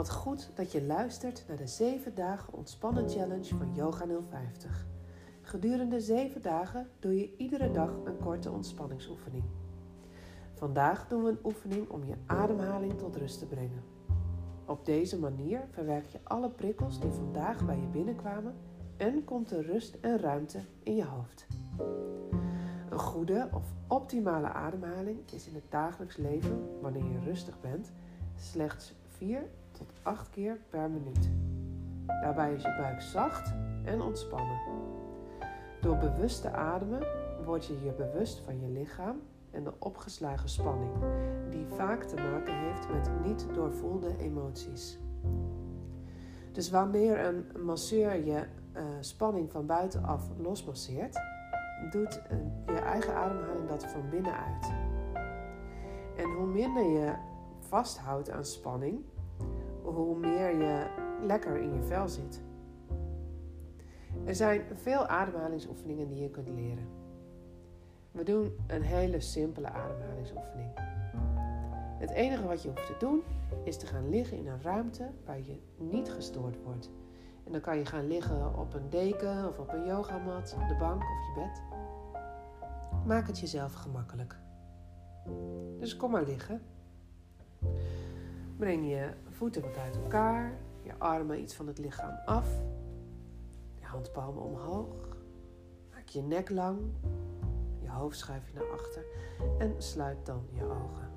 Wat goed dat je luistert naar de 7 dagen ontspannen challenge van Yoga 050. Gedurende 7 dagen doe je iedere dag een korte ontspanningsoefening. Vandaag doen we een oefening om je ademhaling tot rust te brengen. Op deze manier verwerk je alle prikkels die vandaag bij je binnenkwamen en komt er rust en ruimte in je hoofd. Een goede of optimale ademhaling is in het dagelijks leven, wanneer je rustig bent, slechts 4 tot 8 keer per minuut. Daarbij is je buik zacht en ontspannen. Door bewust te ademen word je je bewust van je lichaam en de opgeslagen spanning, die vaak te maken heeft met niet doorvoelde emoties. Dus wanneer een masseur je uh, spanning van buitenaf losmasseert, doet uh, je eigen ademhaling dat van binnenuit. En hoe minder je vasthoudt aan spanning, hoe meer je lekker in je vel zit. Er zijn veel ademhalingsoefeningen die je kunt leren. We doen een hele simpele ademhalingsoefening. Het enige wat je hoeft te doen is te gaan liggen in een ruimte waar je niet gestoord wordt. En dan kan je gaan liggen op een deken of op een yogamat, op de bank of je bed. Maak het jezelf gemakkelijk. Dus kom maar liggen. Breng je voeten wat uit elkaar, je armen iets van het lichaam af, je handpalmen omhoog. Maak je nek lang, je hoofd schuif je naar achter en sluit dan je ogen.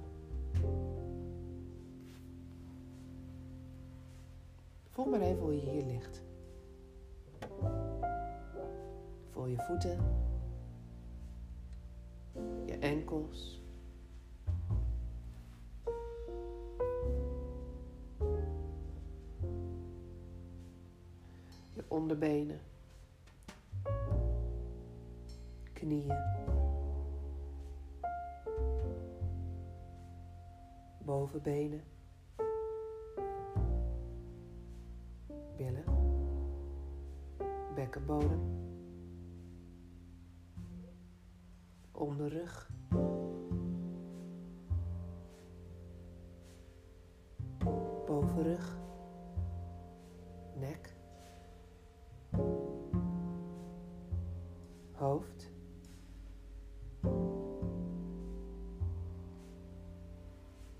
Voel maar even hoe je hier ligt. Voel je voeten, je enkels. Onderbenen, knieën, bovenbenen. billen, bekkenbodem, onderrug, bovenrug, hoofd,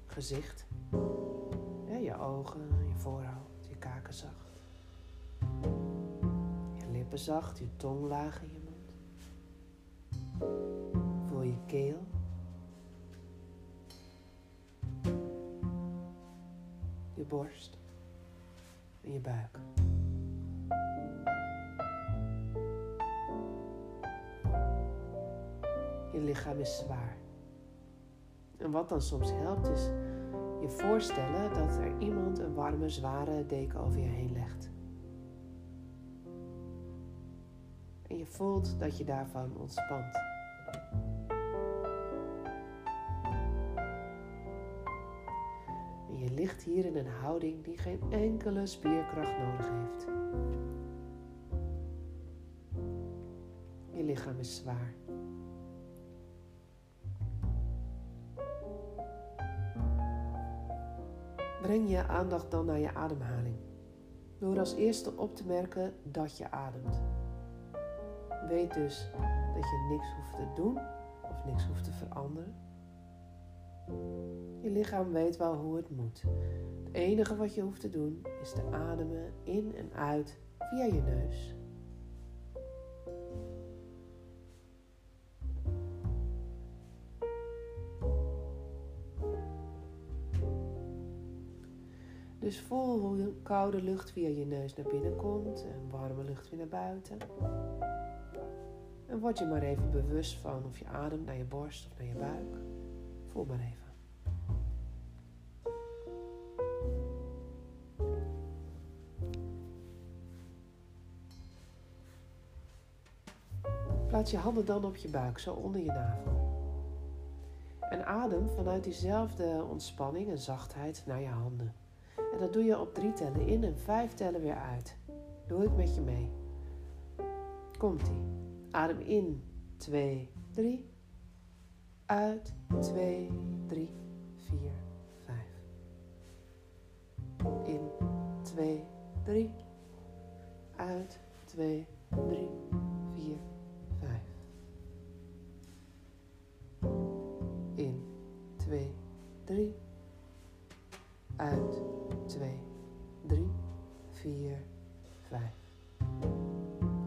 gezicht, je ogen, je voorhoofd, je kakenzacht lippen zacht, je tong laag in je mond. Voel je keel. Je borst en je buik. Je lichaam is zwaar. En wat dan soms helpt is je voorstellen dat er iemand een warme, zware deken over je heen legt. en je voelt dat je daarvan ontspant. En je ligt hier in een houding die geen enkele spierkracht nodig heeft. Je lichaam is zwaar. Breng je aandacht dan naar je ademhaling. Door als eerste op te merken dat je ademt. Weet dus dat je niks hoeft te doen of niks hoeft te veranderen. Je lichaam weet wel hoe het moet. Het enige wat je hoeft te doen is te ademen in en uit via je neus. Dus voel hoe koude lucht via je neus naar binnen komt en warme lucht weer naar buiten. En word je maar even bewust van of je ademt naar je borst of naar je buik. Voel maar even. Plaats je handen dan op je buik, zo onder je navel. En adem vanuit diezelfde ontspanning en zachtheid naar je handen. En dat doe je op drie tellen in en vijf tellen weer uit. Doe ik met je mee. Komt-ie. Adem in, 2, 3. Uit, 2, 3, 4, 5. In. 2, 3. Uit, 2, 3,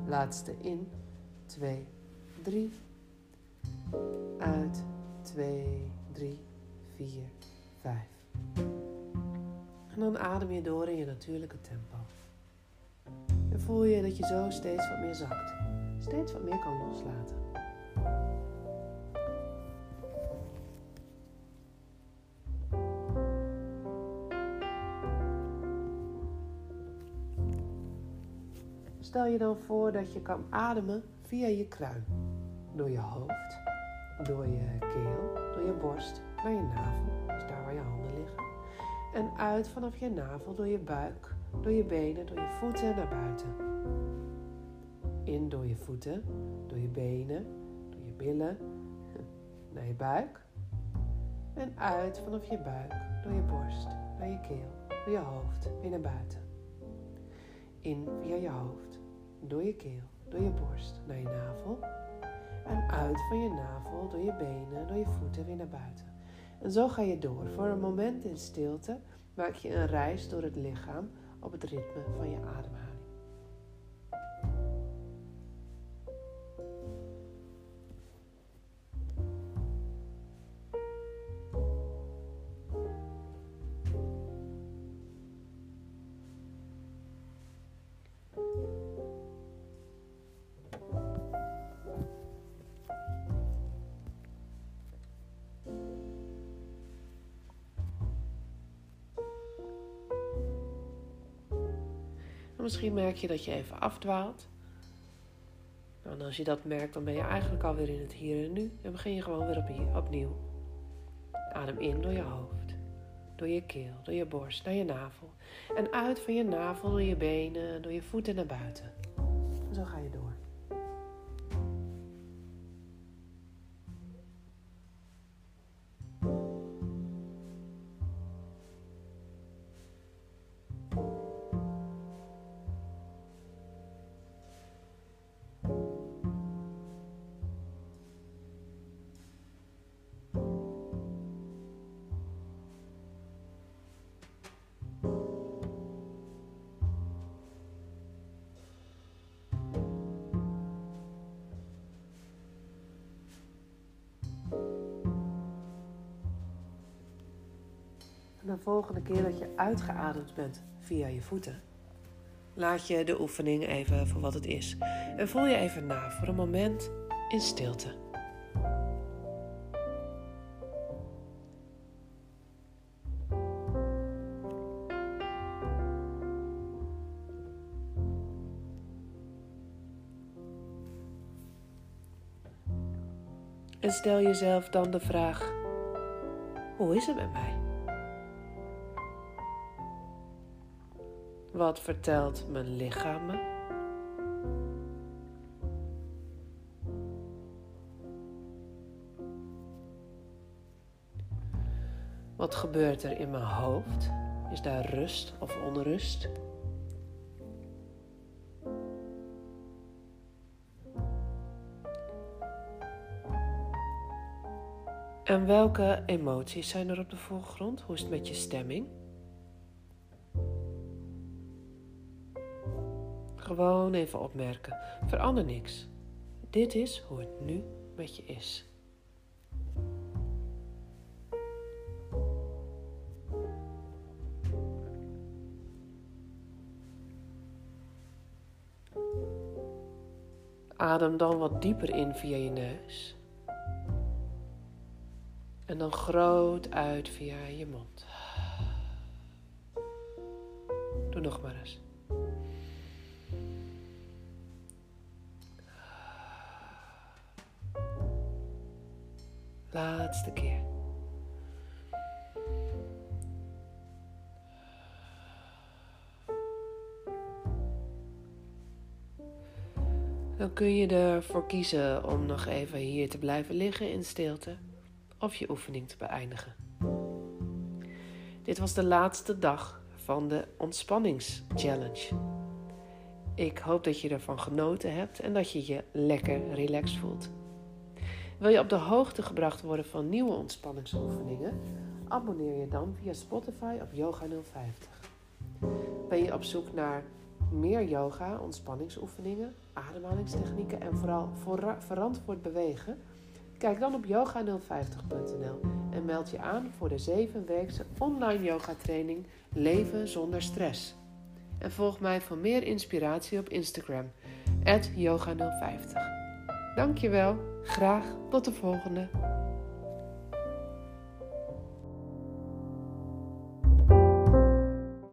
Laatste in, 2, 3. Uit, 2, 3, 4, 5. En dan adem je door in je natuurlijke tempo. En voel je dat je zo steeds wat meer zakt. Steeds wat meer kan loslaten. Stel je dan voor dat je kan ademen via je kruin. Door je hoofd, door je keel, door je borst naar je navel, dus daar waar je handen liggen. En uit vanaf je navel door je buik, door je benen, door je voeten naar buiten. In door je voeten, door je benen, door je billen, naar je buik. En uit vanaf je buik, door je borst, naar je keel, door je hoofd, weer naar buiten. In via je hoofd, door je keel, door je borst, naar je navel. En uit van je navel, door je benen, door je voeten, weer naar buiten. En zo ga je door. Voor een moment in stilte maak je een reis door het lichaam op het ritme van je ademhaling. Misschien merk je dat je even afdwaalt. Nou, en als je dat merkt, dan ben je eigenlijk alweer in het hier en nu. En begin je gewoon weer opnieuw. Adem in door je hoofd, door je keel, door je borst, naar je navel. En uit van je navel, door je benen, door je voeten naar buiten. En zo ga je door. De volgende keer dat je uitgeademd bent via je voeten, laat je de oefening even voor wat het is. En voel je even na voor een moment in stilte. En stel jezelf dan de vraag: hoe is het met mij? Wat vertelt mijn lichaam me? Wat gebeurt er in mijn hoofd? Is daar rust of onrust? En welke emoties zijn er op de voorgrond? Hoe is het met je stemming? Gewoon even opmerken. Verander niks. Dit is hoe het nu met je is. Adem dan wat dieper in via je neus. En dan groot uit via je mond. Doe nog maar eens. Laatste keer. Dan kun je ervoor kiezen om nog even hier te blijven liggen in stilte of je oefening te beëindigen. Dit was de laatste dag van de Ontspanningschallenge. Ik hoop dat je ervan genoten hebt en dat je je lekker relaxed voelt. Wil je op de hoogte gebracht worden van nieuwe ontspanningsoefeningen? Abonneer je dan via Spotify op Yoga 050. Ben je op zoek naar meer yoga, ontspanningsoefeningen, ademhalingstechnieken en vooral verantwoord bewegen? Kijk dan op yoga050.nl en meld je aan voor de 7-weekse online yoga training Leven zonder stress. En volg mij voor meer inspiratie op Instagram, yoga050. Dankjewel, graag tot de volgende.